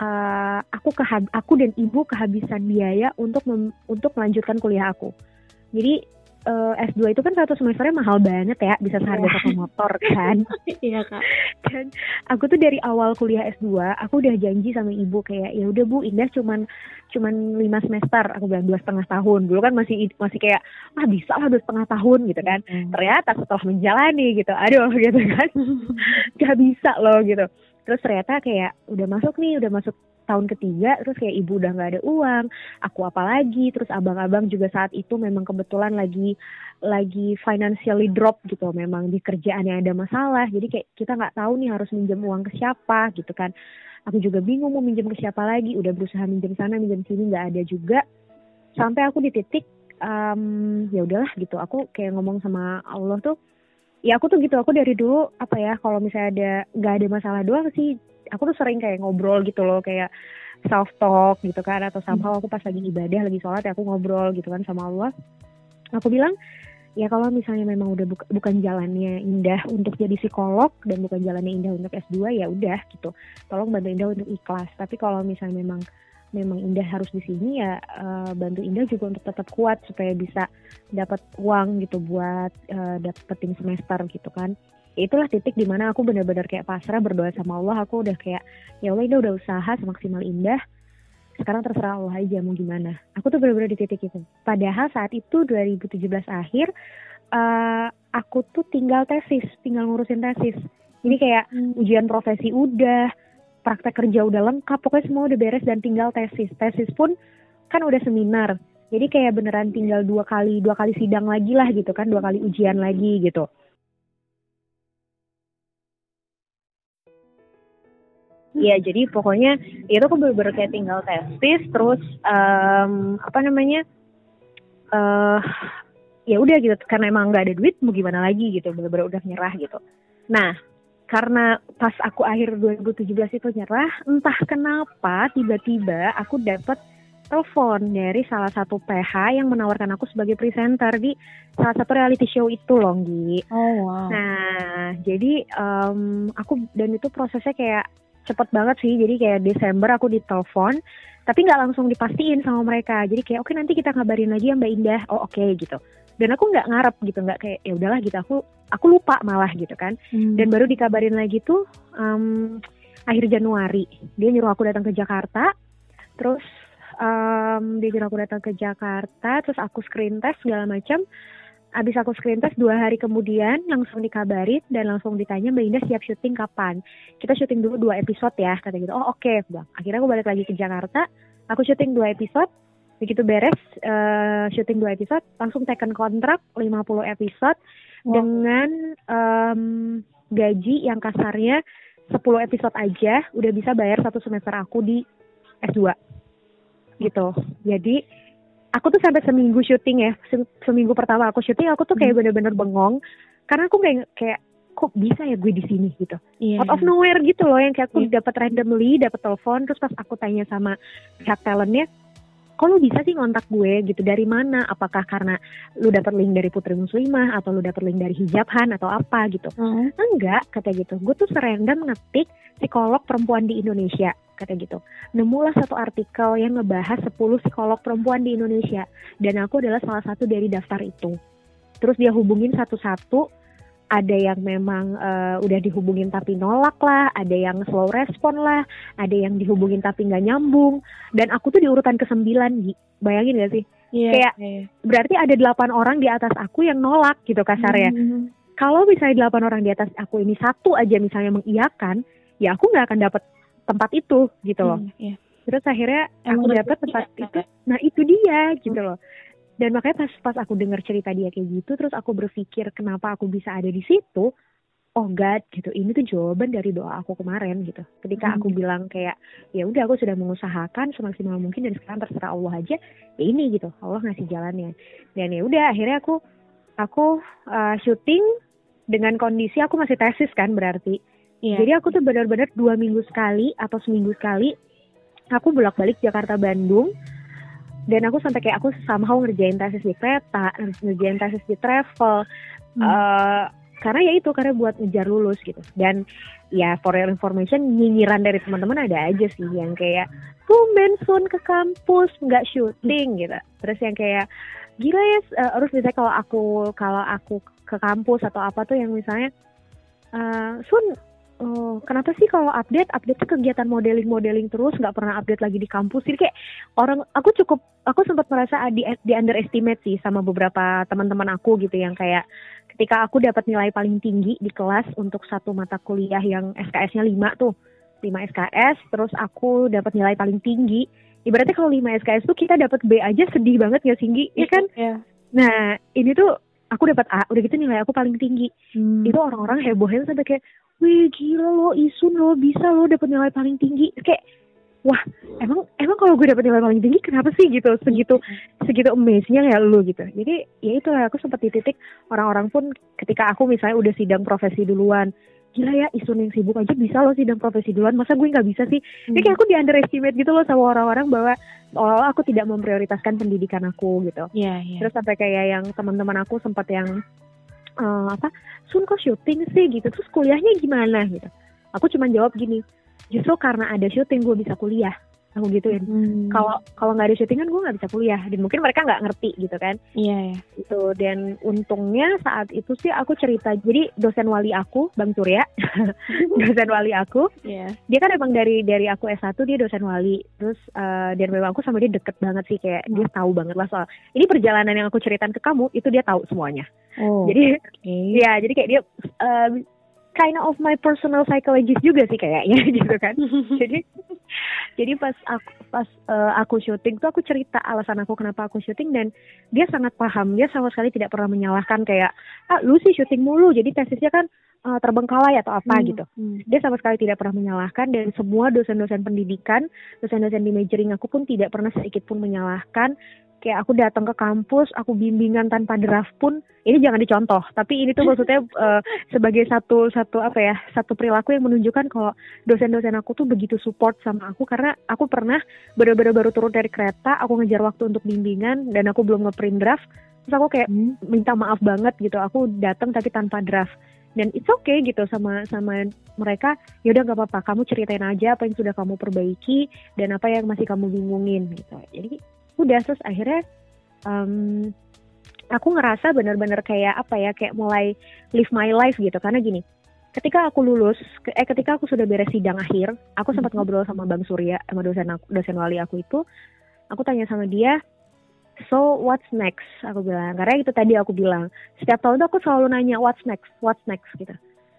uh, aku kehab aku dan ibu kehabisan biaya untuk untuk melanjutkan kuliah aku. Jadi uh, eh, S2 itu kan satu semesternya mahal banget ya, bisa seharga satu iya. motor kan. Iya kak. Dan aku tuh dari awal kuliah S2, aku udah janji sama ibu kayak ya udah bu, Indah cuman cuman lima semester, aku bilang dua setengah tahun. Dulu kan masih masih kayak ah bisa lah dua setengah tahun gitu kan. Hmm. Ternyata setelah menjalani gitu, aduh gitu kan, gak bisa loh gitu. Terus ternyata kayak udah masuk nih, udah masuk tahun ketiga terus kayak ibu udah nggak ada uang aku apa lagi? Terus abang-abang juga saat itu memang kebetulan lagi lagi financially drop gitu memang di kerjaan yang ada masalah. Jadi kayak kita nggak tahu nih harus minjem uang ke siapa gitu kan. Aku juga bingung mau minjem ke siapa lagi udah berusaha minjem sana minjem sini nggak ada juga. Sampai aku di titik um, ya udahlah gitu aku kayak ngomong sama Allah tuh ya aku tuh gitu aku dari dulu apa ya kalau misalnya ada nggak ada masalah doang sih aku tuh sering kayak ngobrol gitu loh kayak self talk gitu kan atau somehow aku pas lagi ibadah lagi sholat ya aku ngobrol gitu kan sama Allah. Aku bilang ya kalau misalnya memang udah buka, bukan jalannya indah untuk jadi psikolog dan bukan jalannya indah untuk S2 ya udah gitu. Tolong bantu indah untuk ikhlas. Tapi kalau misalnya memang memang indah harus di sini ya uh, bantu indah juga untuk tetap kuat supaya bisa dapat uang gitu buat uh, dapetin semester gitu kan itulah titik di mana aku benar-benar kayak pasrah berdoa sama Allah. Aku udah kayak ya Allah ini udah usaha semaksimal indah. Sekarang terserah Allah aja mau gimana. Aku tuh benar-benar di titik itu. Padahal saat itu 2017 akhir uh, aku tuh tinggal tesis tinggal ngurusin tesis. Ini kayak hmm. ujian profesi udah praktek kerja udah lengkap pokoknya semua udah beres dan tinggal tesis. Tesis pun kan udah seminar. Jadi kayak beneran tinggal dua kali dua kali sidang lagi lah gitu kan dua kali ujian lagi gitu Iya, jadi pokoknya itu aku bener-bener kayak tinggal testis, terus um, apa namanya, uh, ya udah gitu, karena emang nggak ada duit, mau gimana lagi gitu, bener-bener udah nyerah gitu. Nah, karena pas aku akhir 2017 itu nyerah, entah kenapa tiba-tiba aku dapet telepon dari salah satu PH yang menawarkan aku sebagai presenter di salah satu reality show itu loh, Gi. Oh wow. Nah, jadi um, aku dan itu prosesnya kayak cepet banget sih. Jadi kayak Desember aku ditelepon tapi nggak langsung dipastiin sama mereka. Jadi kayak oke okay, nanti kita ngabarin lagi ya Mbak Indah. Oh oke okay, gitu. Dan aku nggak ngarep gitu nggak kayak ya udahlah gitu. Aku aku lupa malah gitu kan. Hmm. dan baru dikabarin lagi tuh um, akhir Januari. Dia nyuruh aku datang ke Jakarta. Terus um, dia nyuruh aku datang ke Jakarta. Terus aku screen test segala macam Abis aku screen test dua hari kemudian langsung dikabarin dan langsung ditanya Mbak Indah siap syuting kapan. Kita syuting dulu dua episode ya kata gitu. Oh oke okay. bang. Akhirnya aku balik lagi ke Jakarta. Aku syuting dua episode. Begitu beres uh, syuting dua episode langsung tekan kontrak 50 episode wow. dengan um, gaji yang kasarnya 10 episode aja udah bisa bayar satu semester aku di S2 gitu. Jadi aku tuh sampai seminggu syuting ya seminggu pertama aku syuting aku tuh kayak hmm. bener-bener bengong karena aku kayak kayak kok bisa ya gue di sini gitu yeah, out of iya. nowhere gitu loh yang kayak aku yeah. dapat randomly dapat telepon terus pas aku tanya sama pihak talentnya kok lu bisa sih ngontak gue gitu? Dari mana? Apakah karena lu dapat link dari Putri Muslimah atau lu dapat link dari Hijabhan atau apa gitu? Mm. enggak kata gitu. Gue tuh serandom ngetik psikolog perempuan di Indonesia kata gitu. Nemulah satu artikel yang ngebahas 10 psikolog perempuan di Indonesia. Dan aku adalah salah satu dari daftar itu. Terus dia hubungin satu-satu ada yang memang uh, udah dihubungin tapi nolak lah, ada yang slow respon lah, ada yang dihubungin tapi nggak nyambung. Dan aku tuh di urutan ke sembilan, bayangin gak sih? Yeah, Kayak yeah. berarti ada delapan orang di atas aku yang nolak gitu kasarnya. Mm. Kalau misalnya delapan orang di atas aku ini satu aja misalnya mengiyakan, ya aku nggak akan dapat tempat itu gitu loh. Mm, yeah. Terus akhirnya aku dapat tempat itu. Nah itu dia gitu loh dan makanya pas pas aku dengar cerita dia kayak gitu terus aku berpikir kenapa aku bisa ada di situ oh God gitu. Ini tuh jawaban dari doa aku kemarin gitu. Ketika hmm. aku bilang kayak ya udah aku sudah mengusahakan semaksimal mungkin dan sekarang terserah Allah aja ya ini gitu. Allah ngasih jalannya. Dan ya udah akhirnya aku aku uh, syuting dengan kondisi aku masih tesis kan berarti. Yeah. jadi aku tuh benar-benar dua minggu sekali atau seminggu sekali aku bolak-balik Jakarta Bandung dan aku sampai kayak aku somehow ngerjain tesis di kereta ngerjain tesis di travel hmm. uh, karena ya itu karena buat ngejar lulus gitu dan ya for your information nyinyiran dari teman-teman ada aja sih yang kayak tumben Sun ke kampus nggak syuting gitu terus yang kayak gila ya uh, harus misalnya kalau aku kalau aku ke kampus atau apa tuh yang misalnya uh, Sun Oh, kenapa sih kalau update update tuh kegiatan modeling modeling terus nggak pernah update lagi di kampus? Jadi kayak orang aku cukup aku sempat merasa di di underestimate sih sama beberapa teman-teman aku gitu yang kayak ketika aku dapat nilai paling tinggi di kelas untuk satu mata kuliah yang SKS-nya 5 tuh 5 SKS terus aku dapat nilai paling tinggi. Ibaratnya kalau 5 SKS tuh kita dapat B aja sedih banget ya tinggi ya kan? yeah. nah ini tuh aku dapat A udah gitu nilai aku paling tinggi. Hmm. itu orang-orang hebohnya sampai kayak wih gila lo Isun lo bisa lo dapet nilai paling tinggi. Kayak wah emang emang kalau gue dapet nilai paling tinggi kenapa sih gitu? Segitu segitu amazingnya ya lo gitu. Jadi ya itu aku sempat di titik orang-orang pun ketika aku misalnya udah sidang profesi duluan gila ya Isun yang sibuk aja bisa loh sidang profesi duluan masa gue nggak bisa sih? Hmm. kayak aku di underestimate gitu loh sama orang-orang bahwa oh aku tidak memprioritaskan pendidikan aku gitu. Yeah, yeah. terus sampai kayak yang teman-teman aku sempat yang uh, apa Sun kok syuting sih? Gitu. Terus kuliahnya gimana? Gitu. Aku cuma jawab gini justru karena ada syuting gue bisa kuliah aku gituin hmm. kalau hmm. kalau nggak ada syuting kan gue nggak bisa kuliah dan mungkin mereka nggak ngerti gitu kan iya yeah, itu dan untungnya saat itu sih aku cerita jadi dosen wali aku bang Surya dosen wali aku yeah. dia kan emang dari dari aku S1 dia dosen wali terus uh, dan memang aku sama dia deket banget sih kayak dia tahu banget lah soal ini perjalanan yang aku ceritain ke kamu itu dia tahu semuanya oh, jadi okay. ya jadi kayak dia uh, kind of my personal psychologist juga sih kayaknya gitu kan. Jadi jadi pas aku pas uh, aku syuting tuh aku cerita alasan aku kenapa aku syuting dan dia sangat paham. Dia sama sekali tidak pernah menyalahkan kayak ah lu sih syuting mulu jadi tesisnya kan uh, terbengkalai atau apa hmm, gitu. hmm. dia sama sekali tidak pernah menyalahkan dan semua dosen-dosen pendidikan dosen-dosen di majoring aku pun tidak pernah sedikit pun menyalahkan kayak aku datang ke kampus, aku bimbingan tanpa draft pun ini jangan dicontoh. Tapi ini tuh maksudnya uh, sebagai satu satu apa ya satu perilaku yang menunjukkan kalau dosen-dosen aku tuh begitu support sama aku karena aku pernah bener-bener baru turun dari kereta, aku ngejar waktu untuk bimbingan dan aku belum ngeprint draft. Terus aku kayak hmm. minta maaf banget gitu. Aku datang tapi tanpa draft dan it's okay gitu sama sama mereka ya udah nggak apa-apa kamu ceritain aja apa yang sudah kamu perbaiki dan apa yang masih kamu bingungin gitu jadi udah terus akhirnya um, aku ngerasa bener-bener kayak apa ya kayak mulai live my life gitu. Karena gini ketika aku lulus eh ketika aku sudah beres sidang akhir aku sempat mm-hmm. ngobrol sama bang Surya sama dosen aku, dosen wali aku itu. Aku tanya sama dia so what's next? Aku bilang karena itu tadi aku bilang setiap tahun tuh aku selalu nanya what's next? What's next? Gitu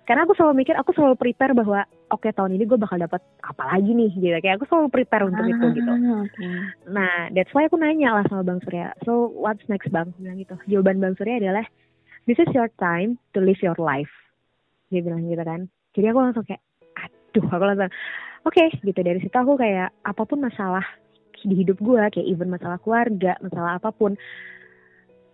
karena aku selalu mikir aku selalu prepare bahwa oke okay, tahun ini gue bakal dapat apa lagi nih gitu kayak aku selalu prepare untuk ah, itu gitu. okay. nah that's why aku nanya lah sama bang Surya so what's next bang? Bilang gitu. Jawaban bang Surya adalah this is your time to live your life. Dia bilang gitu kan. Jadi aku langsung kayak aduh aku langsung oke okay, gitu. Dari situ aku kayak apa pun masalah di hidup gue kayak even masalah keluarga masalah apa pun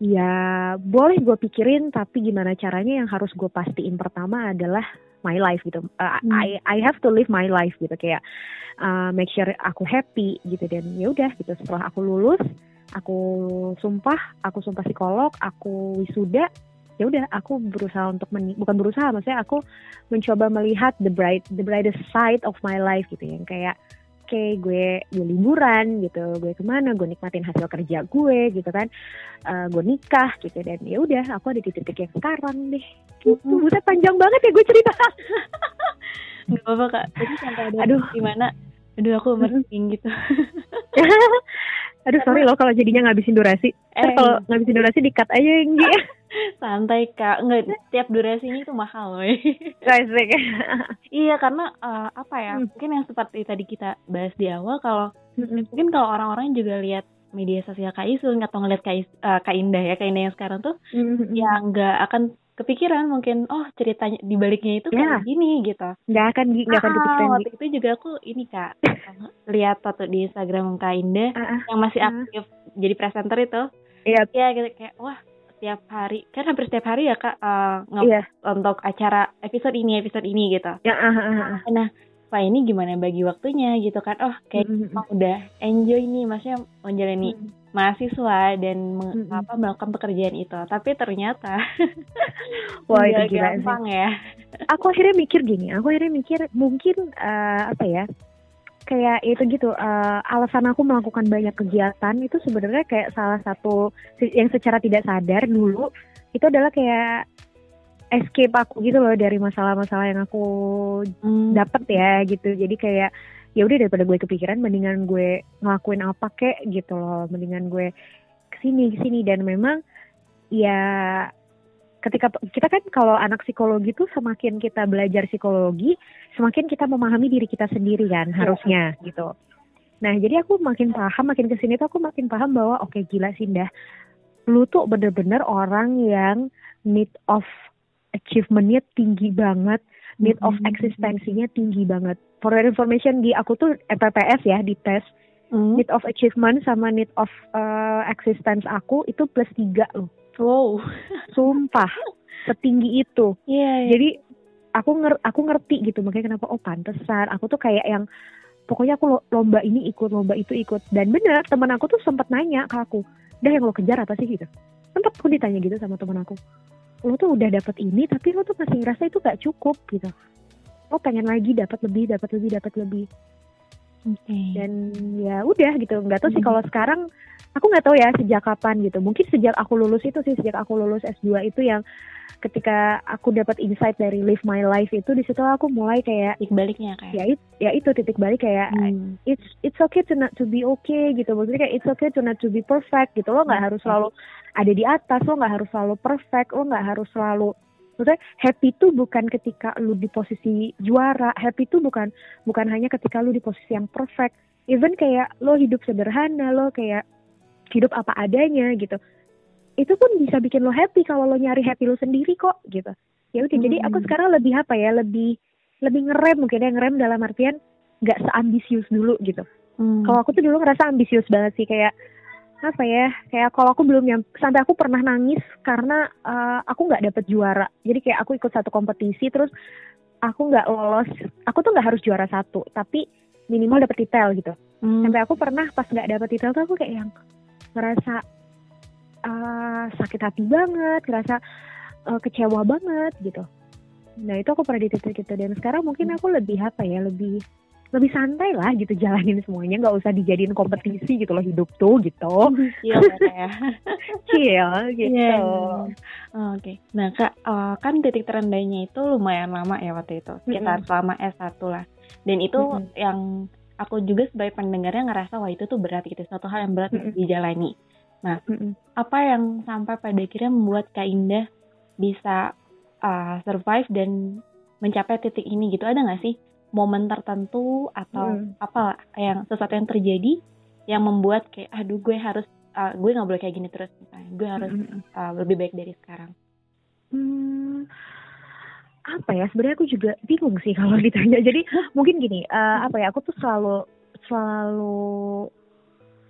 ya boleh gue pikirin tapi gimana caranya yang harus gue pastiin pertama adalah my life gitu uh, hmm. I I have to live my life gitu kayak uh, make sure aku happy gitu dan ya udah gitu setelah aku lulus aku sumpah aku sumpah psikolog aku wisuda ya udah aku berusaha untuk men, bukan berusaha maksudnya aku mencoba melihat the bright the brightest side of my life gitu yang kayak okay, gue gue liburan gitu. Gue ke mana gue nikmatin hasil kerja gue gitu kan. Uh, gue nikah gitu. Dan ya udah aku ada di titik yang sekarang deh. Gitu. Buset panjang banget ya gue cerita. Nggak apa-apa kak. Jadi sampai ada aduh. gimana aduh aku merinding gitu aduh sorry loh kalau jadinya ngabisin durasi eh, kalau ngabisin durasi dikat aja yang santai kak nggak tiap durasinya itu mahal loh iya karena uh, apa ya hmm. mungkin yang seperti tadi kita bahas di awal kalau hmm. mungkin kalau orang-orang juga lihat media sosial Kak Isul atau ngeliat Kak, Is, uh, Kak Indah ya Kak Indah yang sekarang tuh hmm. ya nggak akan kepikiran mungkin oh ceritanya di baliknya itu kayak yeah. gini gitu nggak akan nggak akan kepikiran waktu itu juga aku ini kak lihat foto di Instagram Kak Indah uh, uh, yang masih aktif uh. jadi presenter itu iya yeah. ya gitu kayak wah setiap hari kan hampir setiap hari ya kak uh, yeah. untuk acara episode ini episode ini gitu. Ya, uh, uh, uh. Nah, Pak ini gimana bagi waktunya gitu kan? Oh kayak mm -hmm. udah enjoy nih, maksudnya menjalani mm -hmm. Mahasiswa dan mm -hmm. apa melakukan pekerjaan itu. Tapi ternyata wah itu gila gampang sih. ya. Aku akhirnya mikir gini, aku akhirnya mikir mungkin uh, apa ya? kayak itu gitu uh, alasan aku melakukan banyak kegiatan itu sebenarnya kayak salah satu yang secara tidak sadar dulu itu adalah kayak escape aku gitu loh dari masalah-masalah yang aku hmm. dapet ya gitu jadi kayak ya udah daripada gue kepikiran mendingan gue ngelakuin apa kek gitu loh mendingan gue ke sini ke sini dan memang ya ketika kita kan kalau anak psikologi tuh semakin kita belajar psikologi, semakin kita memahami diri kita sendiri kan iya. harusnya gitu. Nah jadi aku makin paham, makin ke sini tuh aku makin paham bahwa oke okay, gila Sindah, lu tuh bener-bener orang yang need of achievementnya tinggi banget, need of mm-hmm. eksistensinya tinggi banget. For your information di aku tuh MPPS ya di tes mm. need of achievement sama need of uh, existence aku itu plus tiga loh. Wow. Sumpah, setinggi itu. Yeah, yeah. Jadi aku nger aku ngerti gitu makanya kenapa oh pantesan aku tuh kayak yang pokoknya aku lomba ini ikut lomba itu ikut dan bener teman aku tuh sempat nanya ke aku dah yang lo kejar apa sih gitu sempat aku ditanya gitu sama teman aku lo tuh udah dapet ini tapi lo tuh masih ngerasa itu gak cukup gitu lo pengen lagi dapat lebih dapat lebih dapat lebih okay. dan ya udah gitu nggak tahu sih hmm. kalau sekarang aku nggak tahu ya sejak kapan gitu mungkin sejak aku lulus itu sih sejak aku lulus S2 itu yang ketika aku dapat insight dari live my life itu di situ aku mulai kayak titik baliknya kayak ya, it, ya itu titik balik kayak hmm. it's it's okay to not to be okay gitu. Maksudnya kayak it's okay to not to be perfect gitu. Lo nggak hmm. harus selalu ada di atas lo nggak harus selalu perfect lo nggak harus selalu maksudnya happy itu bukan ketika lu di posisi juara. Happy itu bukan bukan hanya ketika lu di posisi yang perfect. Even kayak lo hidup sederhana lo kayak hidup apa adanya gitu itu pun bisa bikin lo happy kalau lo nyari happy lo sendiri kok gitu ya udah hmm. jadi aku hmm. sekarang lebih apa ya lebih lebih ngerem mungkin ya ngerem dalam artian nggak seambisius dulu gitu hmm. kalau aku tuh dulu ngerasa ambisius banget sih kayak apa ya kayak kalau aku belum sampai aku pernah nangis karena uh, aku nggak dapet juara jadi kayak aku ikut satu kompetisi terus aku nggak lolos aku tuh nggak harus juara satu tapi minimal dapet titel gitu hmm. sampai aku pernah pas nggak dapet titel tuh aku kayak yang ngerasa uh, sakit hati banget, ngerasa uh, kecewa banget gitu. Nah itu aku pernah di titik itu dan sekarang mungkin aku lebih apa ya lebih lebih santai lah gitu jalanin semuanya nggak usah dijadiin kompetisi gitu loh hidup tuh gitu iya ya chill gitu yeah. oh, oke okay. nah kak uh, kan titik terendahnya itu lumayan lama ya waktu itu sekitar mm -hmm. selama S1 lah dan itu mm -hmm. yang aku juga sebagai pendengarnya ngerasa wah itu tuh berat gitu suatu hal yang berat mm -hmm. dijalani nah mm apa yang sampai pada akhirnya membuat kak Indah bisa uh, survive dan mencapai titik ini gitu? Ada nggak sih momen tertentu atau mm. apa yang sesuatu yang terjadi yang membuat kayak aduh gue harus uh, gue nggak boleh kayak gini terus misalnya? Gue harus mm -hmm. uh, lebih baik dari sekarang. Hmm, apa ya? Sebenarnya aku juga bingung sih kalau ditanya. Jadi mungkin gini uh, apa ya? Aku tuh selalu selalu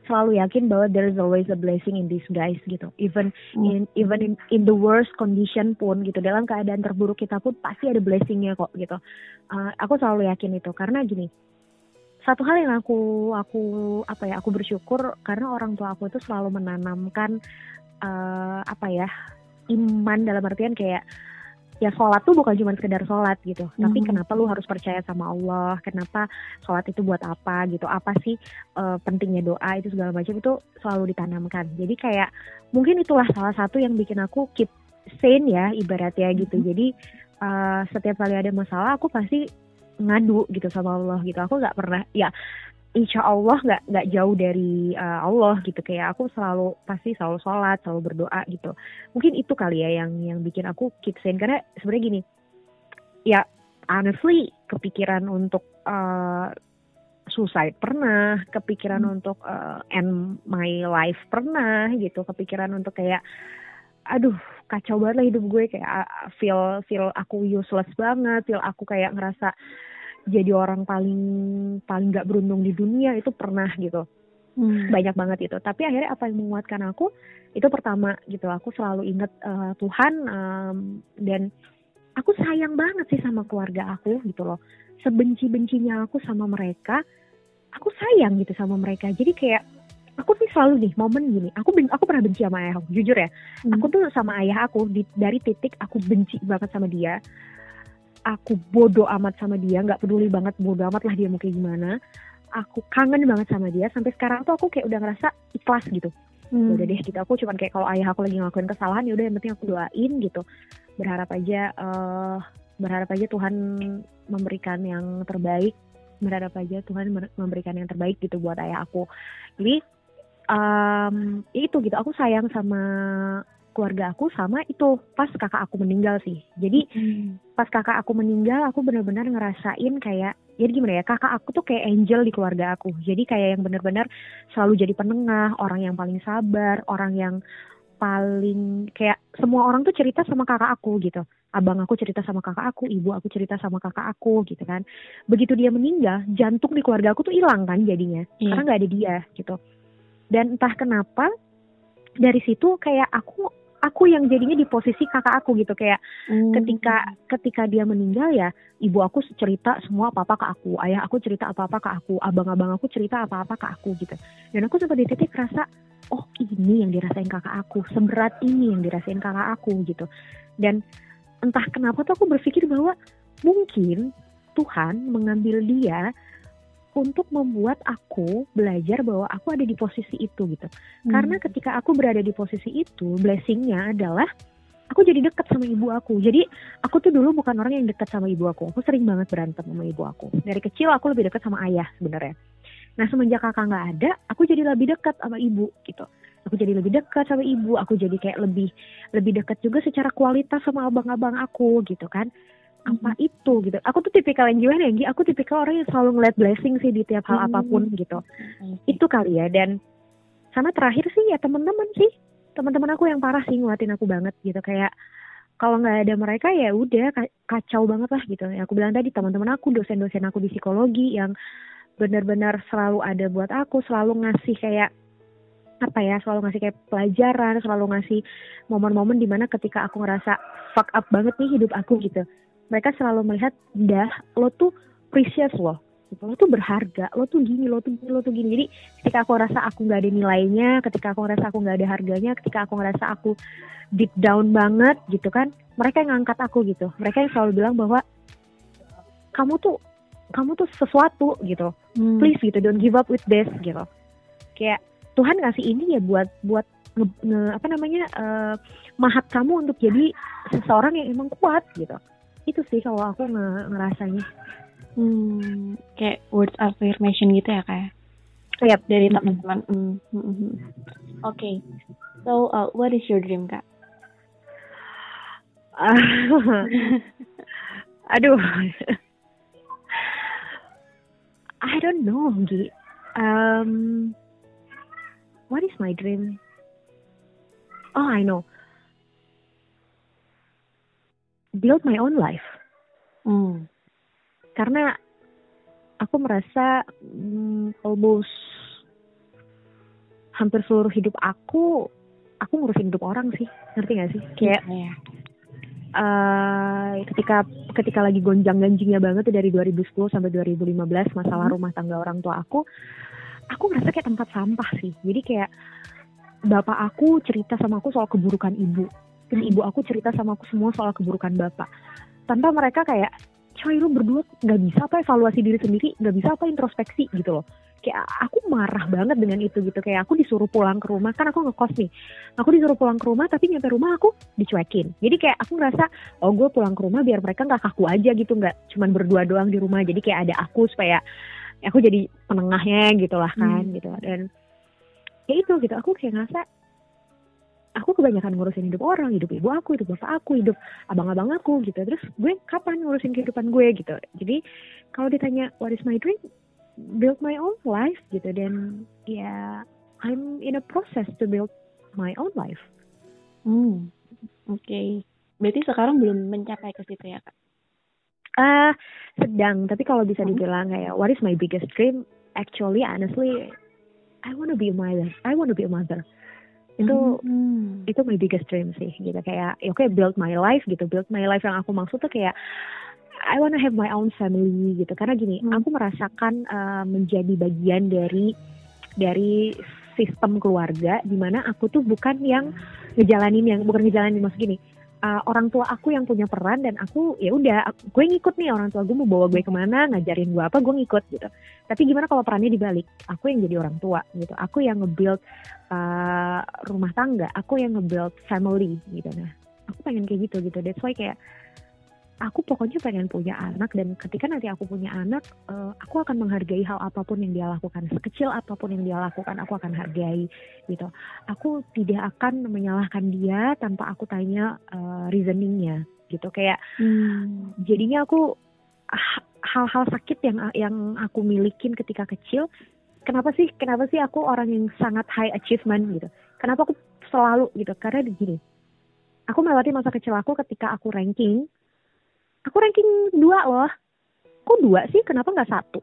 selalu yakin bahwa there is always a blessing in disguise gitu. Even hmm. in even in in the worst condition pun gitu. Dalam keadaan terburuk kita pun pasti ada blessingnya kok gitu. Uh, aku selalu yakin itu. Karena gini satu hal yang aku aku apa ya aku bersyukur karena orang tua aku itu selalu menanamkan uh, apa ya iman dalam artian kayak ya sholat tuh bukan cuma sekedar sholat gitu. Hmm. tapi kenapa lu harus percaya sama Allah? Kenapa sholat itu buat apa gitu? Apa sih eh, pentingnya doa itu segala macam itu selalu ditanamkan. Jadi kayak mungkin itulah salah satu yang bikin aku keep sane ya ibaratnya gitu. Hmm. jadi eh, setiap kali ada masalah aku pasti ngadu gitu sama Allah gitu. Aku nggak pernah ya insya Allah nggak nggak jauh dari eh, Allah gitu. Kayak aku selalu pasti selalu sholat selalu berdoa gitu. Mungkin itu kali ya yang yang bikin aku keep sane. Karena sebenarnya gini ya honestly kepikiran untuk eh, suicide pernah kepikiran Hmm. untuk eh, end my life pernah gitu. Kepikiran untuk kayak aduh kacau banget lah hidup gue. Kayak feel feel aku useless banget feel aku kayak ngerasa jadi orang paling paling nggak beruntung di dunia itu pernah gitu. Hmm. banyak banget itu. Tapi akhirnya apa yang menguatkan aku itu pertama gitu. Aku selalu ingat eh, Tuhan em, dan aku sayang banget sih sama keluarga aku gitu loh. Sebenci bencinya aku sama mereka aku sayang gitu sama mereka. Jadi kayak aku nih selalu nih momen gini aku ben- aku pernah benci sama ayah aku jujur ya. Hmm. aku tuh sama ayah aku di, dari titik aku benci banget sama dia aku bodoh amat sama dia nggak peduli banget bodoh amat lah dia mau kayak gimana. Aku kangen banget sama dia sampai sekarang tuh aku kayak udah ngerasa ikhlas gitu. Hmm. Udah deh gitu aku cuman kayak kalau ayah aku lagi ngelakuin kesalahan ya udah yang penting aku doain gitu. Berharap aja eh berharap aja Tuhan memberikan yang terbaik. Berharap aja Tuhan memberikan yang terbaik gitu buat ayah aku. Jadi ya itu gitu aku sayang sama keluarga aku sama itu pas kakak aku meninggal sih. Jadi Hmm. pas kakak aku meninggal aku benar-benar ngerasain kayak jadi gimana ya kakak aku tuh kayak angel di keluarga aku. Jadi kayak yang benar-benar selalu jadi penengah orang yang paling sabar orang yang paling kayak semua orang tuh cerita sama kakak aku gitu. Abang aku cerita sama kakak aku ibu aku cerita sama kakak aku gitu kan. Begitu dia meninggal jantung di keluarga aku tuh hilang kan jadinya. Iya. karena nggak ada dia gitu. Dan entah kenapa dari situ kayak aku aku yang jadinya di posisi kakak aku gitu. Kayak Hmm. ketika ketika dia meninggal ya ibu aku cerita semua apa apa ke aku. Ayah aku cerita apa apa ke aku. Abang-abang aku cerita apa apa ke aku gitu. Dan aku sempat di titik rasa oh ini yang dirasain kakak aku. Seberat ini yang dirasain kakak aku gitu. Dan entah kenapa tuh aku berpikir bahwa mungkin Tuhan mengambil dia untuk membuat aku belajar bahwa aku ada di posisi itu gitu Hmm. karena ketika aku berada di posisi itu, blessingnya adalah aku jadi dekat sama ibu aku. Jadi aku tuh dulu bukan orang yang dekat sama ibu aku. Aku sering banget berantem sama ibu aku. Dari kecil aku lebih dekat sama ayah sebenarnya. Nah semenjak kakak nggak ada, aku jadi lebih dekat sama ibu gitu. Aku jadi lebih dekat sama ibu. Aku jadi kayak lebih lebih dekat juga secara kualitas sama abang-abang aku gitu kan. Apa itu gitu? Aku tuh tipikal yang gimana ya? Gi? Aku tipikal orang yang selalu ngeliat blessing sih di tiap hal Hmm. apa pun gitu Oke. itu kali ya dan sama terakhir sih ya teman-teman sih teman-teman aku yang parah sih nguatin aku banget gitu kayak kalau nggak ada mereka ya udah ka- kacau banget lah gitu ya aku bilang tadi teman-teman aku dosen-dosen aku di psikologi yang benar-benar selalu ada buat aku selalu ngasih kayak apa ya selalu ngasih kayak pelajaran selalu ngasih momen-momen di mana ketika aku ngerasa fuck up banget nih hidup aku gitu mereka selalu melihat dah lo tuh precious loh. Gitu. lo tuh berharga. Lo tuh gini lo tuh gini lo tuh gini. Jadi ketika aku ngerasa aku nggak ada nilainya ketika aku ngerasa aku nggak ada harganya ketika aku ngerasa aku deep down banget gitu kan mereka yang ngangkat aku gitu. Mereka yang selalu bilang bahwa kamu tuh kamu tuh sesuatu gitu. Hmm. please gitu don't give up with this gitu. Kayak Tuhan ngasih ini ya buat buat nge, nge- apa namanya eh, mahat kamu untuk jadi seseorang yang emang kuat gitu itu sih kalau aku nge- ngerasanya Hmm, kayak words affirmation gitu ya kayak Yap. dari Mm-mm. teman-teman. Hmm, hmm, hmm. Oke, so uh, what is your dream kak? Aduh. I don't know, Gi. Um, what is my dream? Oh, I know. Build my own life. Hmm. Karena aku merasa mm, almost hampir seluruh hidup aku, aku ngurusin hidup orang sih. Ngerti gak sih? Kayak ya. eh ketika ketika lagi gonjang-ganjingnya banget tuh dari 2010 sampai 2015 masalah Hmm. rumah tangga orang tua aku, aku ngerasa kayak tempat sampah sih. Jadi kayak bapak aku cerita sama aku soal keburukan ibu. Dan ibu aku cerita sama aku semua soal keburukan bapak. Tanpa mereka kayak coy lu berdua nggak bisa apa evaluasi diri sendiri nggak bisa apa introspeksi gitu loh. Kayak aku marah banget dengan itu gitu. Kayak aku disuruh pulang ke rumah. Kan aku ngekos nih. Aku disuruh pulang ke rumah tapi nyampe rumah aku dicuekin. Jadi kayak aku ngerasa oh gue pulang ke rumah biar mereka nggak kaku aja gitu nggak cuman berdua doang di rumah. Jadi kayak ada aku supaya aku jadi penengahnya gitu lah kan hmm. gitu. Dan ya itu gitu. Aku kayak ngerasa aku kebanyakan ngurusin hidup orang, hidup ibu aku, hidup bapak aku, hidup abang-abang aku gitu. Terus gue kapan ngurusin kehidupan gue gitu. Jadi kalau ditanya what is my dream, build my own life gitu. Dan ya I'm in a process to build my own life. Hmm, oke. Okay. Berarti sekarang belum mencapai ke situ ya kak? Uh, sedang. Tapi kalau bisa hmm. dibilang kayak what is my biggest dream? Actually, honestly, I want to be a mother. I want to be a mother itu hmm. itu my biggest dream sih gitu kayak ya oke okay, build my life gitu build my life yang aku maksud tuh kayak I wanna have my own family gitu karena gini hmm. aku merasakan uh, menjadi bagian dari dari sistem keluarga di mana aku tuh bukan yang ngejalanin yang bukan ngejalanin mas gini uh, orang tua aku yang punya peran dan aku ya udah gue ngikut nih orang tua gue mau bawa gue ke mana ngajarin gue apa gue ngikut gitu. Tapi gimana kalau perannya dibalik? Aku yang jadi orang tua gitu. Aku yang ngebuild uh, rumah tangga. Aku yang ngebuild family gitu. Nah aku pengen kayak gitu gitu. That's why kayak aku pokoknya pengen punya anak dan ketika nanti aku punya anak uh, aku akan menghargai hal apa pun yang dia lakukan. Sekecil apa pun yang dia lakukan aku akan hargai gitu. Aku tidak akan menyalahkan dia tanpa aku tanya uh, reasoningnya gitu. Kayak hmm. jadinya aku hal-hal sakit yang yang aku milikin ketika kecil kenapa sih kenapa sih aku orang yang sangat high achievement gitu? Kenapa aku selalu gitu? Karena gini aku melewati masa kecil aku ketika aku ranking aku ranking dua loh. Kok dua sih? Kenapa nggak satu?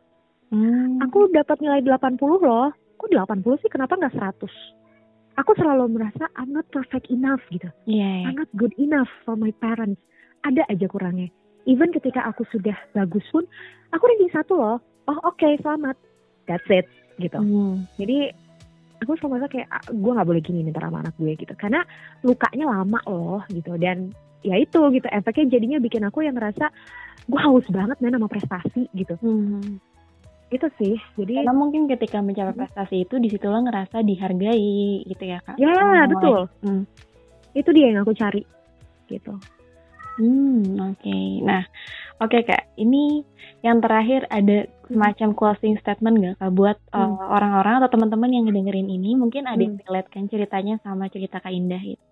Hmm. aku dapat nilai 80 loh. Kok 80 sih? Kenapa nggak 100 aku selalu merasa I'm not perfect enough gitu. Yeah, yeah. I'm not good enough for my parents. Ada aja kurangnya. Even ketika aku sudah bagus pun aku ranking satu loh. Oh oke okay, selamat. That's it gitu. Hmm. jadi aku selalu merasa kayak ah, gue nggak boleh gini nih sama anak gue gitu. Karena lukanya lama loh gitu. Dan ya itu gitu. Efeknya jadinya bikin aku yang ngerasa gue haus banget nih sama prestasi gitu. Hmm. itu sih. Jadi karena mungkin ketika mencapai prestasi itu di situlah ngerasa dihargai gitu ya kak? Ya betul. hmm. itu dia yang aku cari gitu. Hmm oke. Okay. nah oke okay, kak. Ini yang terakhir ada semacam closing statement gak kak buat hmm. uh, orang-orang atau teman-teman yang ngedengerin ini? Mungkin ada yang hmm. ceritanya sama cerita kak Indah gitu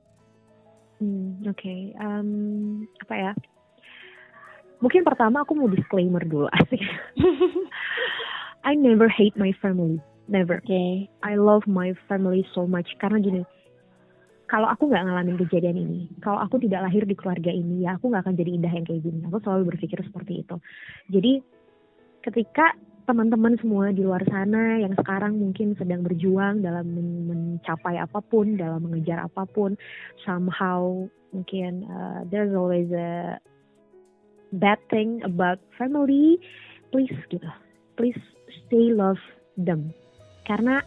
Hmm, oke. Okay. Um, apa ya? Mungkin pertama aku mau disclaimer dulu asik. I never hate my family, never. Okay. I love my family so much karena gini. Kalau aku nggak ngalamin kejadian ini, kalau aku tidak lahir di keluarga ini, ya aku nggak akan jadi indah yang kayak gini. Aku selalu berpikir seperti itu. Jadi ketika teman-teman semua di luar sana yang sekarang mungkin sedang berjuang dalam mencapai apa pun, dalam mengejar apa pun, somehow mungkin uh, there's always a bad thing about family, please gitu, please stay love them, karena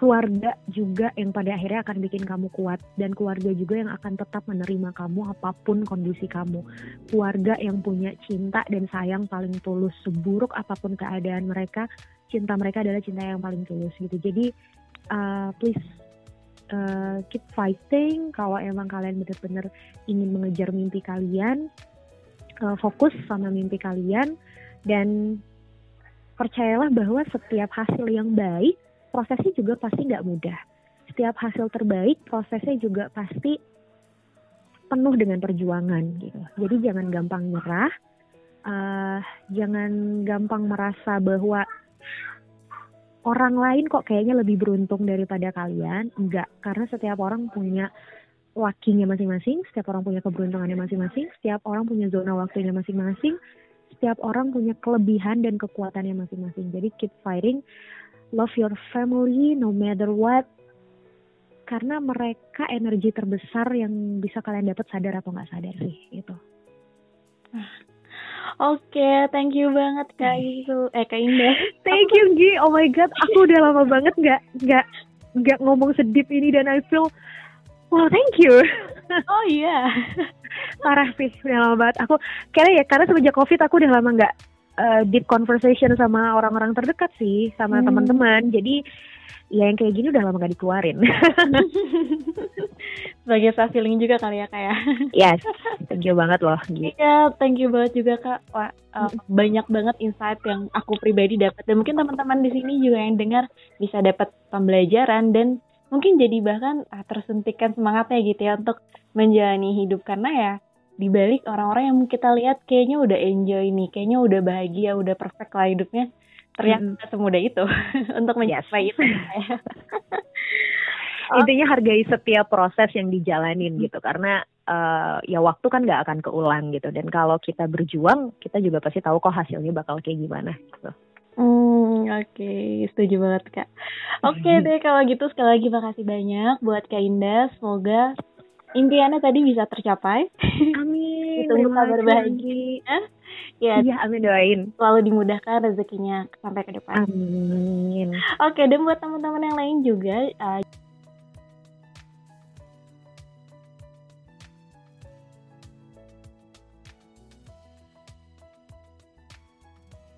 keluarga juga yang pada akhirnya akan bikin kamu kuat. Dan keluarga juga yang akan tetap menerima kamu apa pun kondisi kamu. Keluarga yang punya cinta dan sayang paling tulus. Seburuk apa pun keadaan mereka cinta mereka adalah cinta yang paling tulus gitu. Jadi uh, please uh, keep fighting. Kalau emang kalian benar-benar ingin mengejar mimpi kalian uh, fokus sama mimpi kalian. Dan percayalah bahwa setiap hasil yang baik prosesnya juga pasti nggak mudah. Setiap hasil terbaik prosesnya juga pasti penuh dengan perjuangan gitu. Jadi jangan gampang nyerah, uh, jangan gampang merasa bahwa orang lain kok kayaknya lebih beruntung daripada kalian. Enggak, karena setiap orang punya wakinya masing-masing, setiap orang punya keberuntungannya masing-masing, setiap orang punya zona waktunya masing-masing, setiap orang punya kelebihan dan kekuatannya masing-masing. Jadi keep fighting love your family no matter what karena mereka energi terbesar yang bisa kalian dapat sadar atau nggak sadar sih itu. Oke, okay, thank you banget Kak Isu, eh Kak Indah. thank you Gi, oh my god, aku udah lama banget nggak nggak nggak ngomong sedip ini dan I feel Wow, thank you. oh iya. Parah sih, udah lama banget. Aku kayaknya ya karena semenjak COVID aku udah lama nggak uh, deep conversation sama orang-orang terdekat sih, sama hmm. teman-teman. Jadi ya yang kayak gini udah lama gak dikeluarin. Sebagai self feeling juga kali ya kak ya. Yes, thank you banget loh. Iya, thank you banget juga kak. Wah, uh, banyak banget insight yang aku pribadi dapat dan mungkin teman-teman di sini juga yang dengar bisa dapat pembelajaran dan mungkin jadi bahkan tersuntikkan semangatnya gitu ya untuk menjalani hidup karena ya di balik orang-orang yang kita lihat kayaknya udah enjoy nih, kayaknya udah bahagia, udah perfect lah hidupnya. Ternyata mm. semudah itu untuk mencapai yes. itu. Intinya hargai setiap proses yang dijalanin gitu karena uh, ya waktu kan gak akan keulang gitu dan kalau kita berjuang kita juga pasti tahu kok hasilnya bakal kayak gimana gitu. Hmm, oke, okay. setuju banget kak. Oke okay deh kalau gitu sekali lagi makasih banyak buat Kak Indah. Semoga impiannya tadi bisa tercapai. Amin. Itu kabar bahagia. Ya, iya, amin doain. Selalu dimudahkan rezekinya sampai ke depan. Amin. Oke, dan buat teman-teman yang lain juga, uh,